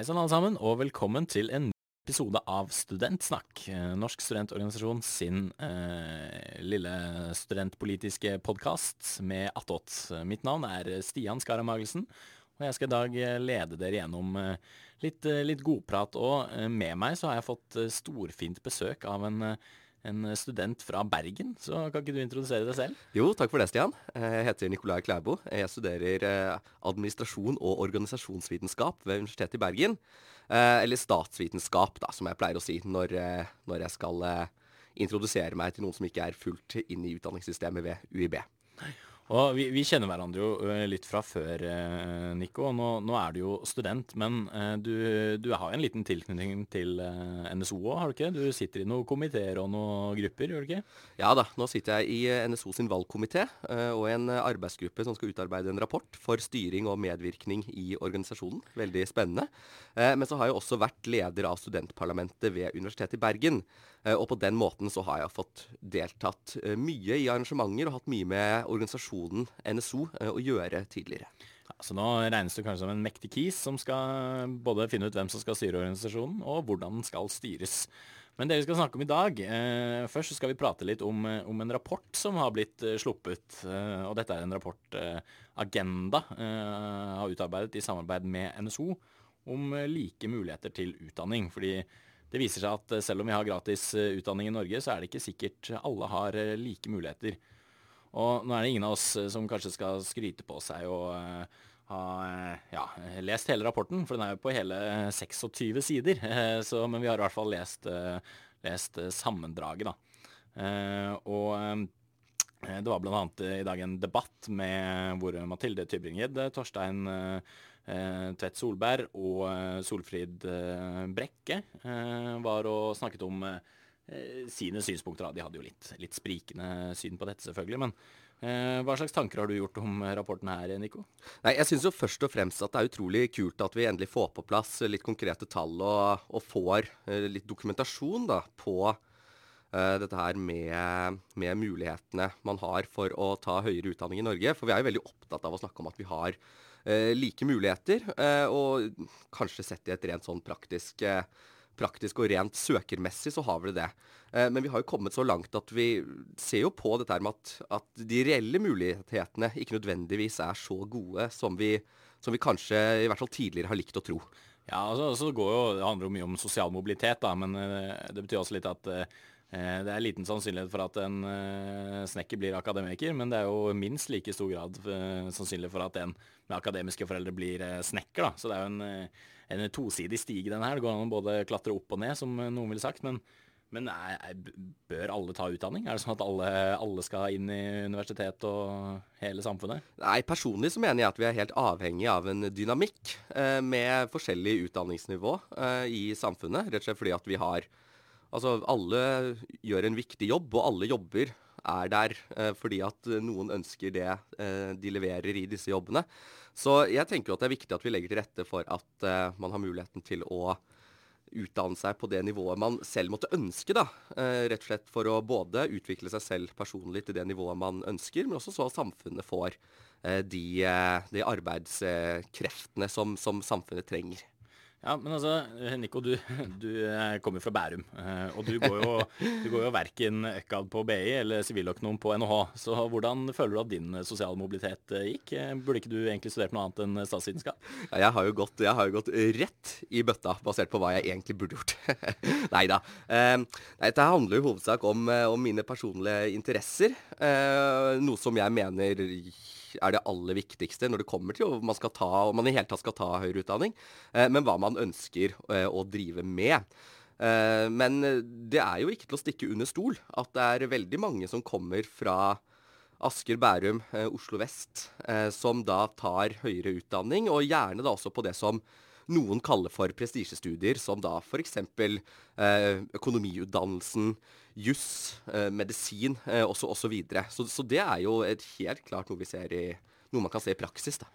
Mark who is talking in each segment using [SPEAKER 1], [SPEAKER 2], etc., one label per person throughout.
[SPEAKER 1] Hei sann alle sammen, og velkommen til en ny episode av Studentsnakk. eh, Norsk studentorganisasjon sin eh, lille studentpolitiske podkast med attåt. Mitt navn er Stian Skara Magelsen, og jeg skal i dag eh, lede dere gjennom eh, litt, litt godprat. Og med meg så har jeg fått storfint besøk av en, eh, en student fra Bergen. Så kan ikke du introdusere deg selv?
[SPEAKER 2] Jo, takk for det, Stian. Eh, Jeg heter Nicolai Klæbo. Jeg studerer eh, administrasjon og organisasjonsvitenskap ved Universitetet i Bergen. Eh, Eller statsvitenskap, da, som jeg pleier å si når, eh, når jeg skal eh, introdusere meg til noen som ikke er fullt inn i utdanningssystemet ved UiB.
[SPEAKER 1] Og vi, vi kjenner hverandre jo litt fra før, eh, Nico. Nå, nå er du jo student, men eh, du, du har en liten tilknytning til eh, NSO òg, har du ikke? Du sitter i noen komiteer og noen grupper, gjør du ikke?
[SPEAKER 2] Ja da, nå sitter jeg i eh, NSO sin valgkomité eh, og en eh, arbeidsgruppe som skal utarbeide en rapport for styring og medvirkning i organisasjonen. Veldig spennende. Eh, Men så har jeg også vært leder av studentparlamentet ved Universitetet i Bergen. Eh, Og på den måten så har jeg fått deltatt eh, mye i arrangementer og hatt mye med organisasjonen NSO eh, å gjøre tidligere.
[SPEAKER 1] Så nå regnes du kanskje som en mektig kis som skal både finne ut hvem som skal styre organisasjonen, og hvordan den skal styres. Men det vi skal snakke om i dag eh, Først så skal vi prate litt om, om en rapport som har blitt eh, sluppet. Eh, og dette er en rapport Agenda har utarbeidet i samarbeid med NSO om like muligheter til utdanning. Fordi det viser seg at eh, selv om vi har gratis eh, utdanning i Norge, så er det ikke sikkert alle har eh, like muligheter. Og nå er det ingen av oss som kanskje skal skryte på seg og ha ja, lest hele rapporten, for den er jo på hele 26 sider. Så, men vi har i hvert fall lest, lest sammendraget, da. Og det var bl.a. i dag en debatt med hvor Mathilde Tybring-Gjedde, Torstein Tvedt Solberg og eh, Solfrid eh, Brekke eh, var og snakket om eh, eh, sine synspunkter. De hadde jo litt, litt sprikende syn på dette, selvfølgelig. Men eh, hva slags tanker har du gjort om rapporten her, Nico?
[SPEAKER 2] Nei, jeg syns jo først og fremst at det er utrolig kult at vi endelig får på plass litt konkrete tall og, og får eh, litt dokumentasjon da, på eh, dette her med, med mulighetene man har for å ta høyere utdanning i Norge. For vi er jo veldig opptatt av å snakke om at vi har eh, like muligheter, eh, og kanskje sett i et rent sånn praktisk eh, praktisk og rent søkermessig så har vi det. Eh, men vi har jo kommet så langt at vi ser jo på dette med at, at de reelle mulighetene ikke nødvendigvis er så gode som vi, som vi kanskje i hvert fall tidligere har likt å tro.
[SPEAKER 1] Ja, altså, altså går jo, Det handler jo mye om sosial mobilitet, da, men eh, det betyr også litt at eh, det er liten sannsynlighet for at en eh, snekker blir akademiker, men det er jo minst like stor grad eh, sannsynlig for at en med akademiske foreldre blir eh, snekker. da. Så det er jo en, eh, en tosidig stige, den her. Det går an å både klatre opp og ned, som eh, noen ville sagt. Men, men er, bør alle ta utdanning? Er det sånn at alle, alle skal inn i universitet og hele samfunnet?
[SPEAKER 2] Nei, Personlig så mener jeg at vi er helt avhengig av en dynamikk eh, med forskjellig utdanningsnivå eh, i samfunnet. Rett og slett fordi at vi har Altså, alle gjør en viktig jobb, og alle jobber er der eh, fordi at noen ønsker det eh, de leverer i disse jobbene. Så jeg tenker jo at det er viktig at vi legger til rette for at eh, man har muligheten til å utdanne seg på det nivået man selv måtte ønske. da. Eh, rett og slett for å både utvikle seg selv personlig til det nivået man ønsker, men også så samfunnet får eh, de, eh, de arbeidskreftene som, som samfunnet trenger.
[SPEAKER 1] Ja, men altså, Nico, du, du eh, kommer fra Bærum. eh, Og du går jo, du går jo verken ØKAD på BI eller siviløkonom på NHH. Så hvordan føler du at din sosiale mobilitet eh, gikk? Eh, Burde ikke du egentlig studert noe annet enn statsvitenskap?
[SPEAKER 2] Ja, jeg, har jeg har jo gått rett i bøtta, basert på hva jeg egentlig burde gjort. Nei da. Eh, dette handler jo i hovedsak om, eh, om mine personlige interesser. Eh, noe som jeg mener er det aller viktigste når det kommer til om man skal ta, om man i hele tatt skal ta høyere utdanning, eh, men hva man ønsker eh, å drive med. Eh, men det er jo ikke til å stikke under stol at det er veldig mange som kommer fra Asker, Bærum, Oslo vest, som da tar høyere utdanning, og gjerne da også på det som noen kaller for prestisjestudier, som da f.eks. Eh, økonomiutdannelsen, juss, eh, medisin eh, osv. Så, så, videre. så Så det er jo helt klart noe i noe man kan se i praksis. da.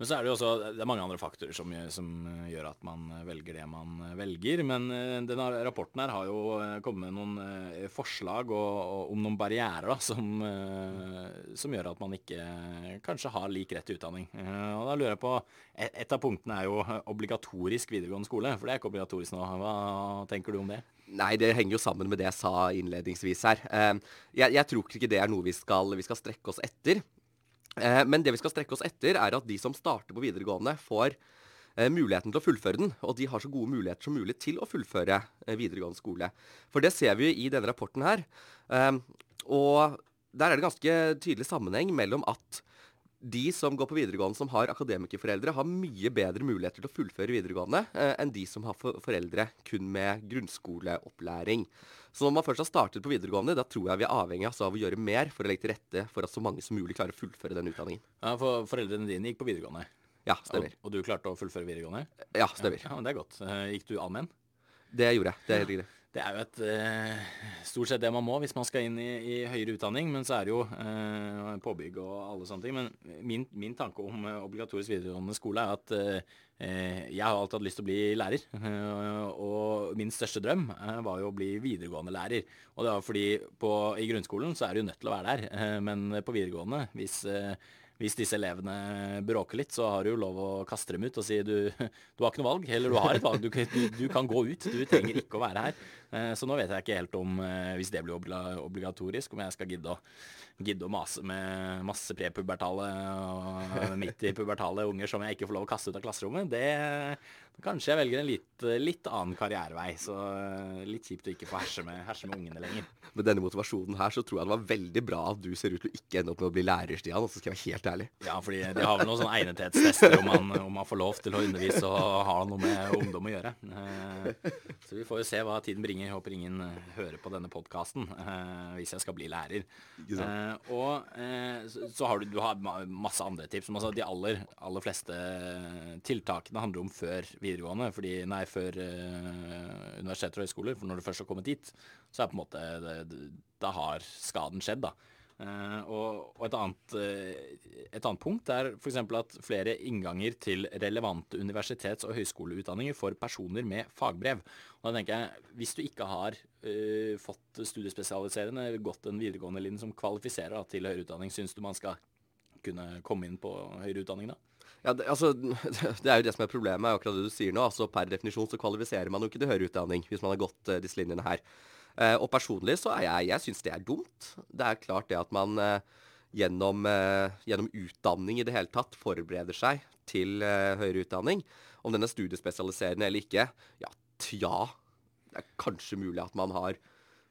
[SPEAKER 1] Men så er det jo også det er mange andre faktorer som, som, gjør at man velger det man velger. Men denne rapporten her har jo kommet med noen forslag og, og om noen barrierer da, som, som, gjør at man ikke kanskje har lik rett til utdanning. Og da lurer jeg på Et av punktene er jo obligatorisk videregående skole. For det er ikke obligatorisk nå. Hva tenker du om det?
[SPEAKER 2] Nei, det henger jo sammen med det jeg sa innledningsvis her. Jeg, jeg tror ikke det er noe vi skal, vi skal strekke oss etter. Eh, men det vi skal strekke oss etter, er at de som starter på videregående, får eh, muligheten til å fullføre den. Og de har så gode muligheter som mulig til å fullføre eh, videregående skole. For det ser vi i denne rapporten her. Og der er det ganske tydelig sammenheng mellom at de som går på videregående som har akademikerforeldre, har mye bedre muligheter til å fullføre videregående enn de som har foreldre kun med grunnskoleopplæring. Så når man først har startet på videregående, da tror jeg vi er avhengig altså, av å gjøre mer for å legge til rette for at så mange som mulig klarer å fullføre den utdanningen.
[SPEAKER 1] Ja, For foreldrene dine gikk på videregående?
[SPEAKER 2] Ja, stemmer.
[SPEAKER 1] Og, og du klarte å fullføre videregående?
[SPEAKER 2] Ja, stemmer.
[SPEAKER 1] Ja, ja Det er godt. Eh, gikk du allmenn?
[SPEAKER 2] Det gjorde jeg. Det er helt riktig.
[SPEAKER 1] Det er jo et eh, stort sett det man må hvis man skal inn i, i høyere utdanning. Men så er det jo eh, påbygg og alle sånne ting. Men min, min tanke om eh, obligatorisk videregående skole er at eh, Eh, jeg har alltid hatt lyst til å bli lærer, eh, og min største drøm eh, var jo å bli videregående lærer. Og det var fordi på, i grunnskolen så er du nødt til å være der, men på videregående, hvis, hvis disse elevene bråker litt, så har du jo lov å kaste dem ut og si du, du har ikke noe valg, eller du har et valg, du, du, kan gå ut, du trenger ikke å være her. Så nå vet jeg ikke helt om, hvis det blir obligatorisk, om jeg skal gidde å gidde å mase med masse prepubertale og midt i pubertale unger som jeg ikke får lov å kaste ut av klasserommet, det Kanskje jeg velger en litt, litt, annen karrierevei. Så eh, litt kjipt å ikke få herse med, herse med ungene lenger.
[SPEAKER 2] Med denne motivasjonen her, så tror jeg det var veldig bra at du ser ut til å ikke ende opp med å bli lærer, Stian. Så skal jeg være helt ærlig.
[SPEAKER 1] Ja, fordi de har vel noen sånne egnethetstester om man, om man får lov til å undervise og ha noe med ungdom å gjøre. Eh, så vi får jo se hva tiden bringer. Jeg håper ingen eh, hører på denne podkasten hvis jeg skal bli lærer. Og så har du, du har masse andre tips. Altså, de aller, aller fleste tiltakene handler om før videregående fordi, nei, før uh, universiteter og høyskoler. For når du først har kommet dit, så er på en måte Da har skaden skjedd, da. Uh, og, og et, annet, uh, et, annet, punkt er f.eks. at flere innganger til relevante universitets- og høyskoleutdanninger for personer med fagbrev. Og da tenker jeg, Hvis du ikke har uh, fått studiespesialiserende, gått en videregående linje som kvalifiserer da, til høyere utdanning, syns du man skal kunne komme inn på høyere utdanning da?
[SPEAKER 2] Ja, det, altså, det er jo det som er problemet, er akkurat det du sier nå. altså Per definisjon så kvalifiserer man jo ikke til høyere utdanning hvis man har gått uh, disse linjene her. Uh, og personlig så er jeg Jeg syns det er dumt. Det er klart det at man uh, gjennom, gjennom, utdanning i det hele tatt forbereder seg til høyere utdanning. Om den er studiespesialiserende eller ikke, ja, tja. Det er kanskje mulig at man har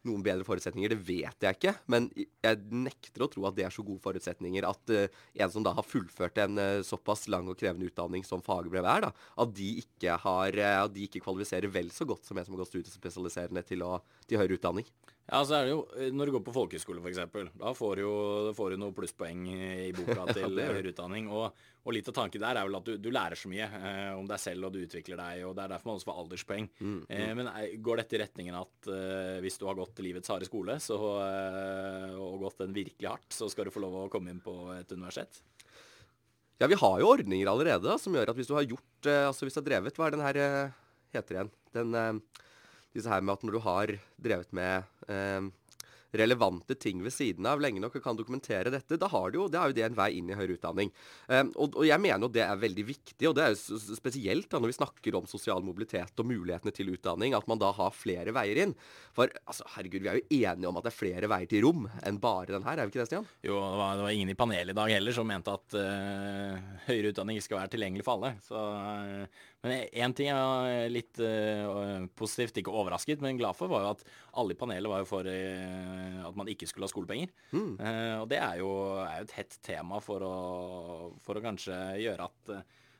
[SPEAKER 2] noen bedre forutsetninger, det vet jeg ikke. Men jeg nekter å tro at det er så gode forutsetninger at uh, en som da har fullført en uh, såpass lang og krevende utdanning som fagbrev er, da, at de ikke, har, uh, at de ikke kvalifiserer vel så godt som en som har gått studiespesialiserende til, til høyere utdanning.
[SPEAKER 1] Ja, så er det jo, Når du går på folkehøyskole f.eks., da får du jo får du noen plusspoeng i boka til høyere utdanning. Og, og, litt av tanken der er vel at du, du lærer så mye eh, om deg selv, og du utvikler deg. og Det er derfor man også får alderspoeng. Mm, mm. Eh, men går dette i retningen at eh, hvis du har gått livets harde skole så, eh, og gått den virkelig hardt, så skal du få lov å komme inn på et universitet?
[SPEAKER 2] Ja, vi har jo ordninger allerede da, som gjør at hvis du har gjort eh, Altså hvis du har drevet Hva er den her eh, heter igjen? Den disse her med at når du har drevet med eh, relevante ting ved siden av lenge nok og kan dokumentere dette, da har du jo, det er jo det en vei inn i høyere utdanning. Um, og, og, jeg mener jo det er veldig viktig, og det er jo spesielt da når vi snakker om sosial mobilitet og mulighetene til utdanning, at man da har flere veier inn. For altså, herregud, vi er jo enige om at det er flere veier til rom enn bare den her, er vi ikke det, Stian?
[SPEAKER 1] Jo, det var, det var ingen i panelet i dag heller som mente at uh, høyere utdanning skal være tilgjengelig for alle. Så uh, men én ting jeg er litt uh, positivt, ikke overrasket, men glad for, var jo at alle i panelet var jo for uh, at man ikke skulle ha skolepenger. Mm. Uh, og det er jo, er jo, et hett tema for å, for å kanskje gjøre at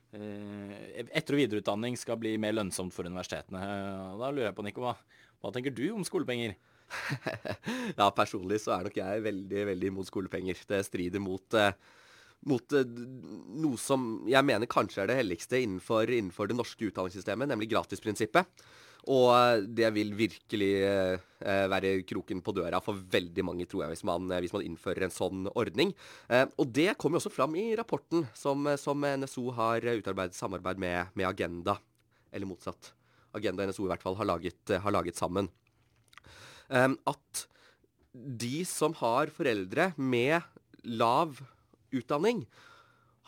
[SPEAKER 1] etter- og videreutdanning skal bli mer lønnsomt for universitetene. da lurer jeg på, Nico, hva, hva tenker du om skolepenger?
[SPEAKER 2] ja, personlig så er nok jeg veldig, veldig imot skolepenger. Det strider mot uh, mot uh, noe som jeg mener kanskje er det helligste innenfor, innenfor det norske utdanningssystemet, nemlig gratisprinsippet. Og det vil virkelig eh, være kroken på døra for veldig mange, tror jeg, hvis man, hvis man innfører en sånn ordning. Eh, og det kommer jo også fram i rapporten som, som NSO har utarbeidet samarbeid med, med, Agenda. Eller motsatt. Agenda NSO i hvert fall har laget, har laget sammen. Eh, at de som har foreldre med lav utdanning,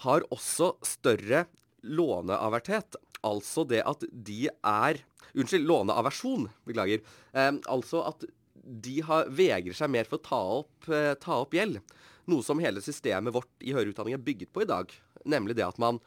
[SPEAKER 2] har også større låneaverthet. Altså det at de er Unnskyld, låneaversjon. Beklager. Eh, altså at de har, vegrer seg mer for å ta opp, eh, ta opp gjeld. Noe som hele systemet vårt i høyere utdanning er bygget på i dag. Nemlig det at man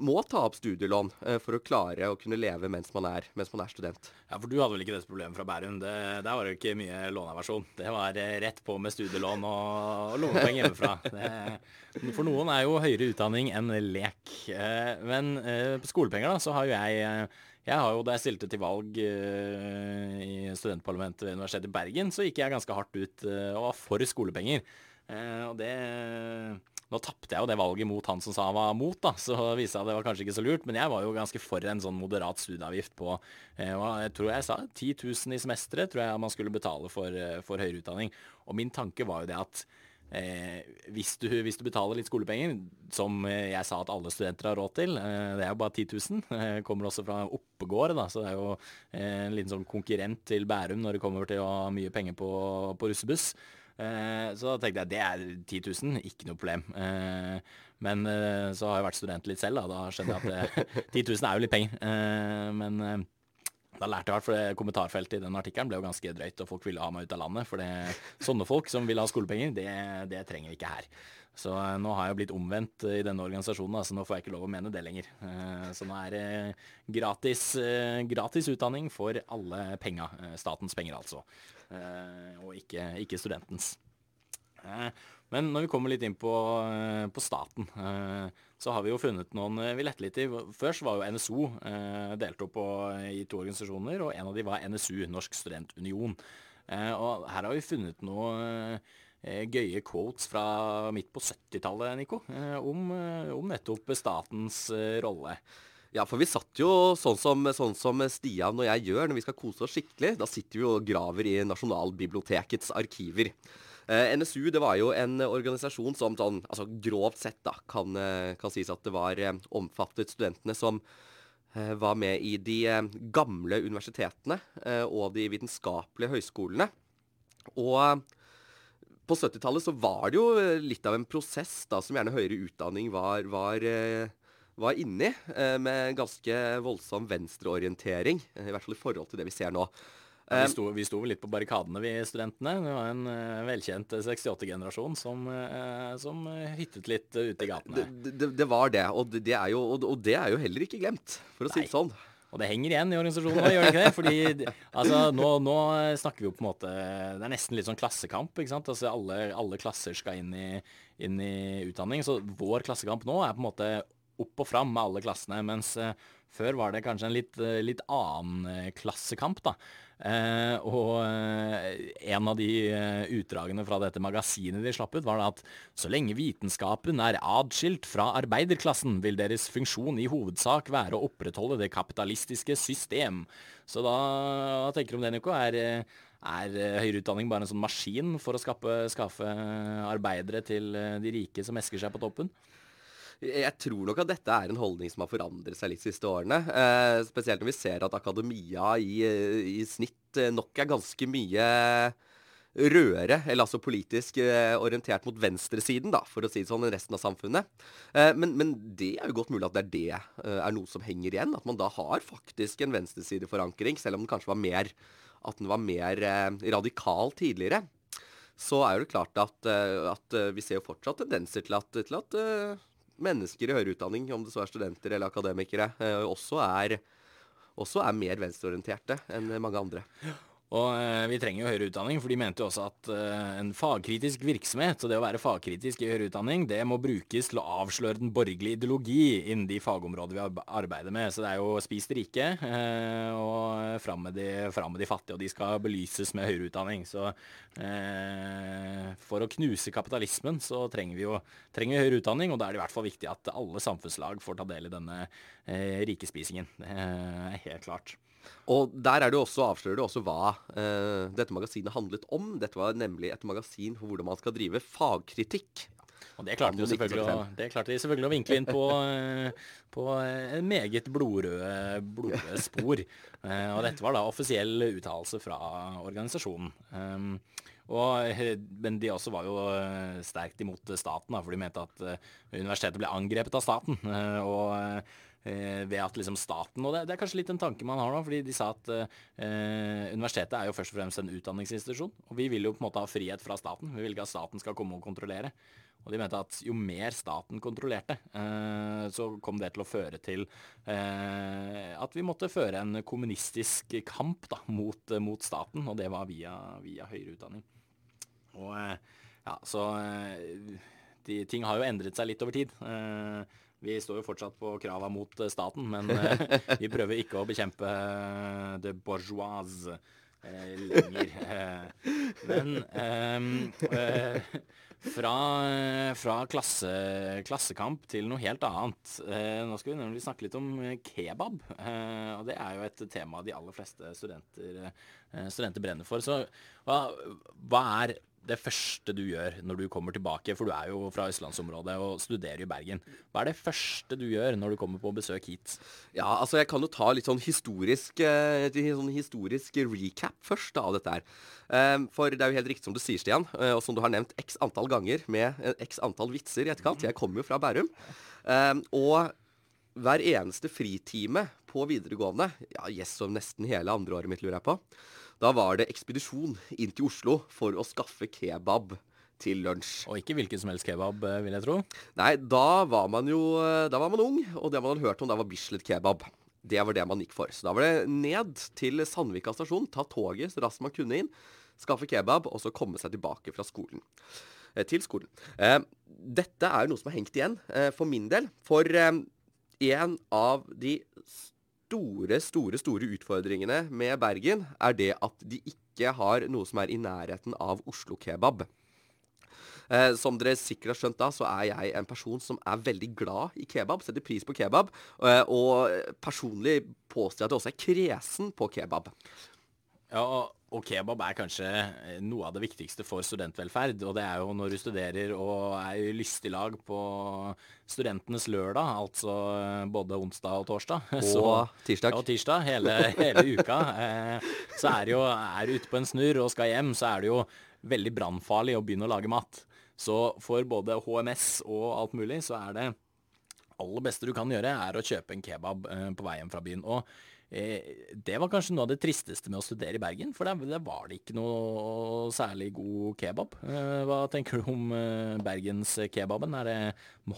[SPEAKER 2] må ta opp studielån eh, for å klare å kunne leve mens man, er, mens man er student.
[SPEAKER 1] Ja, For du hadde vel ikke dette problemet fra Bærum? Det, der var det ikke mye låneversjon. Det var eh, rett på med studielån og, lånepenger hjemmefra. Det, for noen er jo høyere utdanning en lek. Eh, men på skolepenger da, så har jo jeg jeg har jo, Da jeg stilte til valg i studentparlamentet ved Universitetet i Bergen, så gikk jeg ganske hardt ut og var for skolepenger. Og det nå tapte jeg jo det valget mot han som sa han var mot, da, så viste det at det var kanskje ikke så lurt. Men jeg var jo ganske for en sånn moderat studieavgift på eh, jeg tror jeg sa 10 000 i semesteret tror jeg man skulle betale for, eh, for høyere utdanning. Og min tanke var jo det at Eh, hvis, du, hvis, du, betaler litt skolepenger, som jeg sa at alle studenter har råd til, eh, det er jo bare 10 000, eh, kommer også fra Oppegård, da, så det er jo eh, en liten sånn konkurrent til Bærum når det kommer til å ha mye penger på, på russebuss. Eh, så da tenkte jeg det er 10 000, ikke noe problem. Eh, men eh, så har jeg vært student litt selv, da. Da skjønner jeg at 10 000 er jo litt penger. men da lærte jeg hvert fall kommentarfeltet i den artikkelen ble jo ganske drøyt, og folk ville ha meg ut av landet. For det, sånne folk som vil ha skolepenger, det, det trenger vi ikke her. Så nå har jeg blitt omvendt i denne organisasjonen, så nå får jeg ikke lov å mene det lenger. Så nå er det gratis, gratis utdanning for alle penga. Statens penger, altså. Eh, og ikke, ikke, studentens. Eh, men når vi kommer litt inn på, eh, på staten, så har vi jo funnet noen vi lette litt i. Først var jo NSO delt opp i to organisasjoner, og en av de var NSU, Norsk studentunion. Og her har vi funnet noe gøye quotes fra midt på 70-tallet, Nico, om, om, nettopp statens rolle.
[SPEAKER 2] Ja, for vi satt jo sånn som, sånn som, Stian og jeg gjør når vi skal kose oss skikkelig. Da sitter vi og graver i Nasjonalbibliotekets arkiver. Eh, NSU det var jo en organisasjon som sånn, altså grovt sett da, kan, eh, kan sies at det var eh, omfattet studentene som eh, var med i de eh, gamle universitetene eh, og de vitenskapelige høyskolene. Og på 70-tallet så var det jo litt av en prosess da, som gjerne høyere utdanning var, var var inni, eh, med ganske voldsom venstreorientering. Eh, I hvert fall i forhold til det vi ser nå.
[SPEAKER 1] Ja, vi, sto, vi sto litt på barrikadene, vi studentene. Det var en velkjent 68-generasjon som, som hyttet litt ute i gatene.
[SPEAKER 2] Det, det, det, var det, og det, er jo, og, det er jo heller ikke glemt, for å si det sånn.
[SPEAKER 1] Og det henger igjen i organisasjonen òg, gjør det ikke det? Fordi altså, nå, nå, snakker vi jo på en måte Det er nesten litt sånn klassekamp. ikke sant? Altså Alle, alle klasser skal inn i, inn i utdanning. Så vår klassekamp nå er på en måte opp og fram med alle klassene. Mens uh, før var det kanskje en litt, uh, litt annen uh, klassekamp, da. og en av de utdragene fra dette magasinet de slapp ut, var at så lenge vitenskapen er adskilt fra arbeiderklassen, vil deres funksjon i hovedsak være å opprettholde det kapitalistiske system. Så da, hva tenker du om det, Nico? Er, er høyere utdanning bare en sånn maskin for å skaffe arbeidere til de rike som esker seg på toppen?
[SPEAKER 2] Jeg tror nok at dette er en holdning som har forandret seg litt de siste årene. Eh, spesielt når vi ser at akademia i, i snitt eh, nok er ganske mye rødere, eller altså politisk eh, orientert mot venstresiden, da, for å si det sånn, enn resten av samfunnet. Eh, men, men, det er jo godt mulig at det er det eh, er noe som henger igjen. At man da har faktisk en venstresideforankring, selv om den kanskje var mer, at den var mer eh, radikal tidligere. Så er det klart at, at vi ser jo fortsatt tendenser til at, til at mennesker i høyere utdanning, om det så er studenter eller akademikere, eh, også er, også er mer venstreorienterte enn mange andre.
[SPEAKER 1] Og eh, vi trenger jo høyere utdanning, for de mente jo også at eh, en fagkritisk virksomhet, og det å være fagkritisk i høyere utdanning, det må brukes til å avsløre den borgerlige ideologi innen de fagområder vi arbeider med. Så det er jo spis de rike, eh, og fram med, de, med, de, fattige, og de skal belyses med høyere utdanning. Så eh, for å knuse kapitalismen, så trenger vi jo trenger høyere utdanning, og da er det i hvert fall viktig at alle samfunnslag får ta del i denne eh, rikespisingen. Det er helt klart.
[SPEAKER 2] Og der er det også, avslører du også hva eh, dette magasinet handlet om. Dette var nemlig et magasin for hvordan man skal drive fagkritikk.
[SPEAKER 1] Og det klarte, å, det klarte de selvfølgelig å vinkle inn på, eh, på en meget blodrøde, blodrøde spor. Eh, og dette var da offisiell uttalelse fra organisasjonen. Um, og, men de også var jo eh, sterkt imot staten, da, for de mente at universitetet ble angrepet av staten. og ved at liksom staten Og det, det, er kanskje litt en tanke man har nå, fordi de sa at eh, universitetet er jo først og fremst en utdanningsinstitusjon. Og vi vil jo på en måte ha frihet fra staten. Vi vil ikke at staten skal komme og kontrollere. Og de mente at jo mer staten kontrollerte, eh, så kom det til å føre til eh, at vi måtte føre en kommunistisk kamp da, mot, mot, staten, og det var via, via høyere utdanning. Og eh, ja, så eh, de, ting har jo endret seg litt over tid. Eh, vi står jo fortsatt på krava mot staten, men eh, vi prøver ikke å bekjempe det bourgeoise lenger. men fra, fra klasse, klassekamp til noe helt annet. Eh, nå skal vi nemlig snakke litt om eh, kebab. Eh, og det er jo et tema de aller fleste studenter, eh, studenter brenner for. Så hva, hva, er det første du gjør når du kommer tilbake, for du er jo fra østlandsområdet og studerer i Bergen. Hva er det første du gjør når du kommer på besøk hit?
[SPEAKER 2] Ja, altså Jeg kan jo ta litt sånn historisk, eh, sånn historisk recap først da, av dette her. Um, for det er jo helt riktig som du sier, Stian, uh, og som du har nevnt x antall ganger med uh, x antall vitser i etterkant. Jeg kommer jo fra Bærum. Um, og hver eneste fritime på videregående, ja, yes, som nesten hele andreåret mitt, lurer jeg på, da var det ekspedisjon inn til Oslo for å skaffe kebab til lunsj.
[SPEAKER 1] Og ikke hvilken som helst kebab, eh, vil jeg tro?
[SPEAKER 2] Nei, da var man jo eh, da var man ung, og det man hadde hørt om da var Bislett kebab. Det var det man gikk for. Så da var det ned til Sandvika stasjon, ta toget så raskt man kunne inn, skaffe kebab, og så komme seg tilbake fra skolen. Eh, til skolen. Eh, dette er jo noe som har hengt igjen eh, for min del. For en av de store, store, store utfordringene med Bergen er det at de ikke har noe som er i nærheten av Oslo kebab. Eh, som dere sikkert har skjønt da, så er jeg en person som er veldig glad i kebab. Setter pris på kebab. Eh, og personlig påstår jeg at jeg også er kresen på kebab.
[SPEAKER 1] Ja, og kebab er kanskje eh, noe av det viktigste for studentvelferd. Og det er jo når du studerer og er i lystig lag på studentenes lørdag, altså eh, både onsdag og torsdag.
[SPEAKER 2] Og så, tirsdag.
[SPEAKER 1] Og tirsdag, hele, hele uka. Eh, så er jo er du ute på en snurr og skal hjem, så er det jo veldig brannfarlig å begynne å lage mat. Så for både HMS og alt mulig, så er det aller beste du kan gjøre, er å kjøpe en kebab på vei hjem fra byen. Og Eh, det var kanskje noe av det tristeste med å studere i Bergen, for der, var det ikke noe særlig god kebab. Eh, hva tenker du om eh, bergenskebaben?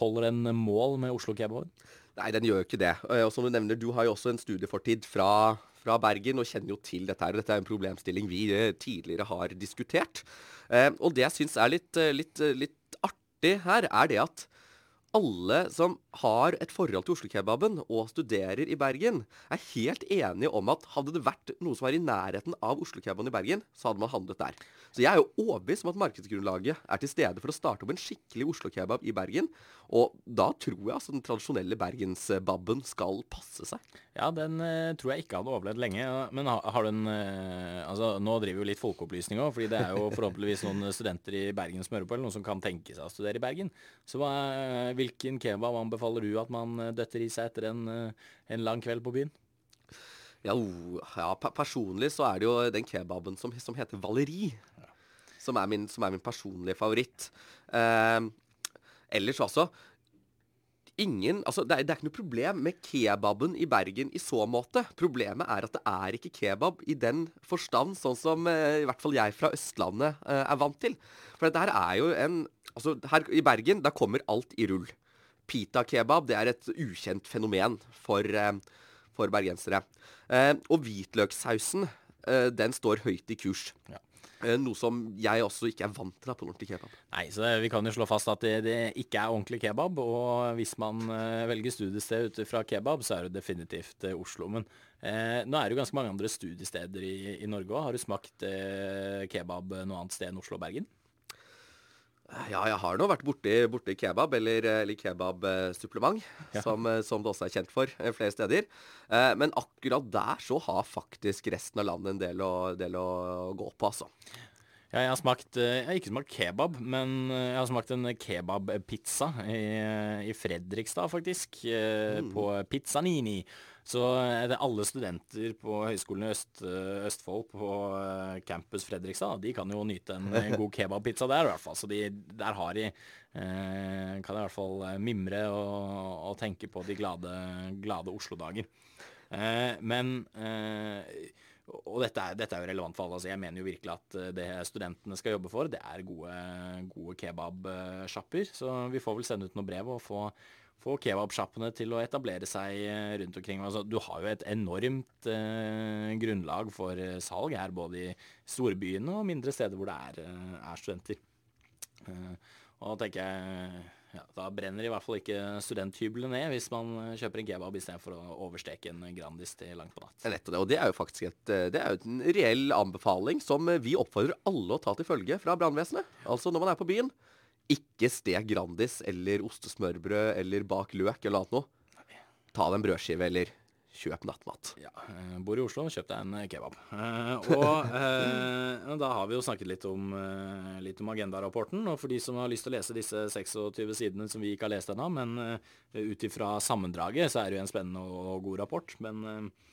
[SPEAKER 1] Holder den mål med Oslo-kebaben?
[SPEAKER 2] Nei, den gjør jo ikke det. Og som Du nevner, du har jo også en studiefortid fra, fra Bergen og kjenner jo til dette. her. Dette er en problemstilling vi tidligere har diskutert. Og det jeg syns er litt, litt, litt artig her, er det at alle som har et forhold til Oslo-kebaben og studerer i Bergen, er helt enige om at hadde det vært noe som var i nærheten av Oslo-kebaben i Bergen, så hadde man handlet der. Så jeg er jo overbevist om at markedsgrunnlaget er til stede for å starte opp en skikkelig Oslo-kebab i Bergen. Og da tror jeg altså den tradisjonelle bergensbabben skal passe seg.
[SPEAKER 1] Ja, den uh, tror jeg ikke hadde overlevd lenge. Men har, har du en uh, Altså, nå driver vi jo litt folkeopplysning òg, fordi det er jo forhåpentligvis noen studenter i Bergen som hører på, eller noen som kan tenke seg å studere i Bergen. Så hva, hvilken kebab anbefaler du at man eh, døtter i seg etter en, en lang kveld på byen?
[SPEAKER 2] Ja, ja, personlig så er det jo den kebaben som, som heter Valeri. Som, er min, som, er min, personlige favoritt. Eh, ellers også Ingen, altså det er, det er, ikke noe problem med kebaben i Bergen i så måte. Problemet er at det er ikke kebab i den forstand, sånn som eh, i hvert fall jeg fra Østlandet eh, er vant til. For dette her er jo en Altså, her i Bergen, da kommer alt i rull. Pita-kebab, det er et ukjent fenomen for, eh, for bergensere. Eh, og hvitløkssausen, eh, den står høyt i kurs. Ja. Eh, noe som jeg også ikke er vant til da, på ordentlig kebab.
[SPEAKER 1] Nei, så Vi kan jo slå fast at det, det ikke er ordentlig kebab. Og hvis man uh, velger studiested ut fra kebab, så er det definitivt uh, Oslo. Men eh, nå er det jo ganske mange andre studiesteder i, i Norge òg. Har du smakt kebab noe annet sted enn Oslo og Bergen?
[SPEAKER 2] Ja, jeg har nå vært borti, borti kebab, eller, eller kebabsupplement,
[SPEAKER 1] Ja.
[SPEAKER 2] som, eh, som det også er kjent for eh, flere steder. Eh, men akkurat der så har faktisk resten av landet en del å, del å gå på, altså.
[SPEAKER 1] Ja, jeg har smakt eh, Jeg har ikke smakt kebab, men jeg har smakt en kebabpizza i, i Fredrikstad, faktisk. Mm. På Pizzanini. Så eh, det er alle studenter på Høgskolen i Øst, eh, Østfold på eh, campus Fredrikstad, de kan jo nyte en god kebabpizza der, i hvert fall. Så de, der har de eh, Kan i hvert fall mimre og, og tenke på de glade, glade Oslo-dager. Eh, men eh, og dette er, dette er jo relevant for alle. Altså jeg mener jo virkelig at det studentene skal jobbe for, det er gode, gode kebabsjapper. Så vi får vel sende ut noen brev og få, få kebabsjappene til å etablere seg eh, rundt omkring. Altså, du har jo et enormt eh, grunnlag for eh, salg her, både i storbyene og mindre steder hvor det er, eh, er studenter. Eh, og da tenker jeg ja, Da brenner i hvert fall ikke studenthybelen ned hvis man kjøper en kebab istedenfor å oversteke en Grandis til langt på natt.
[SPEAKER 2] Det er Nettopp det. Og det er jo faktisk et, det er jo en reell anbefaling som vi oppfordrer alle å ta til følge fra brannvesenet. Altså når man er på byen, ikke stek Grandis eller ostesmørbrød eller bak løk eller annet noe. Ta deg en brødskive eller kjøp nattmat.
[SPEAKER 1] Ja, jeg bor i Oslo, kjøp deg en eh, kebab. Eh, og eh, da har vi jo snakket litt om, eh, litt om agendarapporten. Og for de som har lyst til å lese disse 26 sidene som vi ikke har lest ennå, men eh, ut ifra sammendraget så er det jo en spennende og, god rapport. Men eh, eh,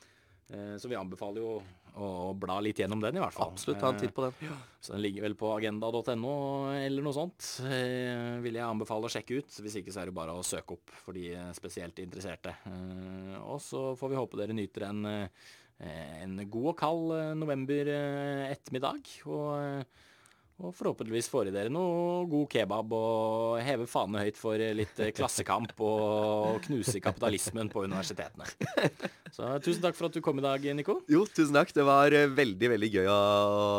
[SPEAKER 1] så vi anbefaler jo å bla litt gjennom den, i hvert fall.
[SPEAKER 2] Absolutt, ta en titt på den.
[SPEAKER 1] Så den ligger vel på agenda.no eller noe sånt. Eh, vil jeg anbefale å sjekke ut. Hvis ikke så er det bare å søke opp for de spesielt interesserte. Eh, og så får vi håpe dere nyter en, eh, en god og kald eh, november eh, ettermiddag. Og, eh, og forhåpentligvis får i dere noe god kebab og heve fanene høyt for litt eh, klassekamp og knuse kapitalismen på universitetene. Så tusen takk for at du kom i dag, Nico.
[SPEAKER 2] Jo, tusen takk. Det var eh, veldig, veldig gøy å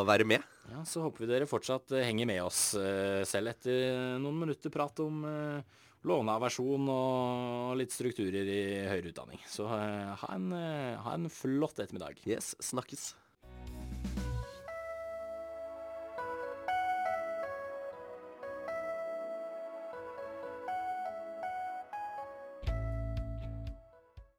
[SPEAKER 2] være med.
[SPEAKER 1] Ja, Så håper vi dere fortsatt eh, henger med oss eh, selv etter noen minutter prat om eh, låneaversjon og litt strukturer i høyere utdanning. Så eh, ha, en, eh, ha en flott ettermiddag.
[SPEAKER 2] Yes, snakkes.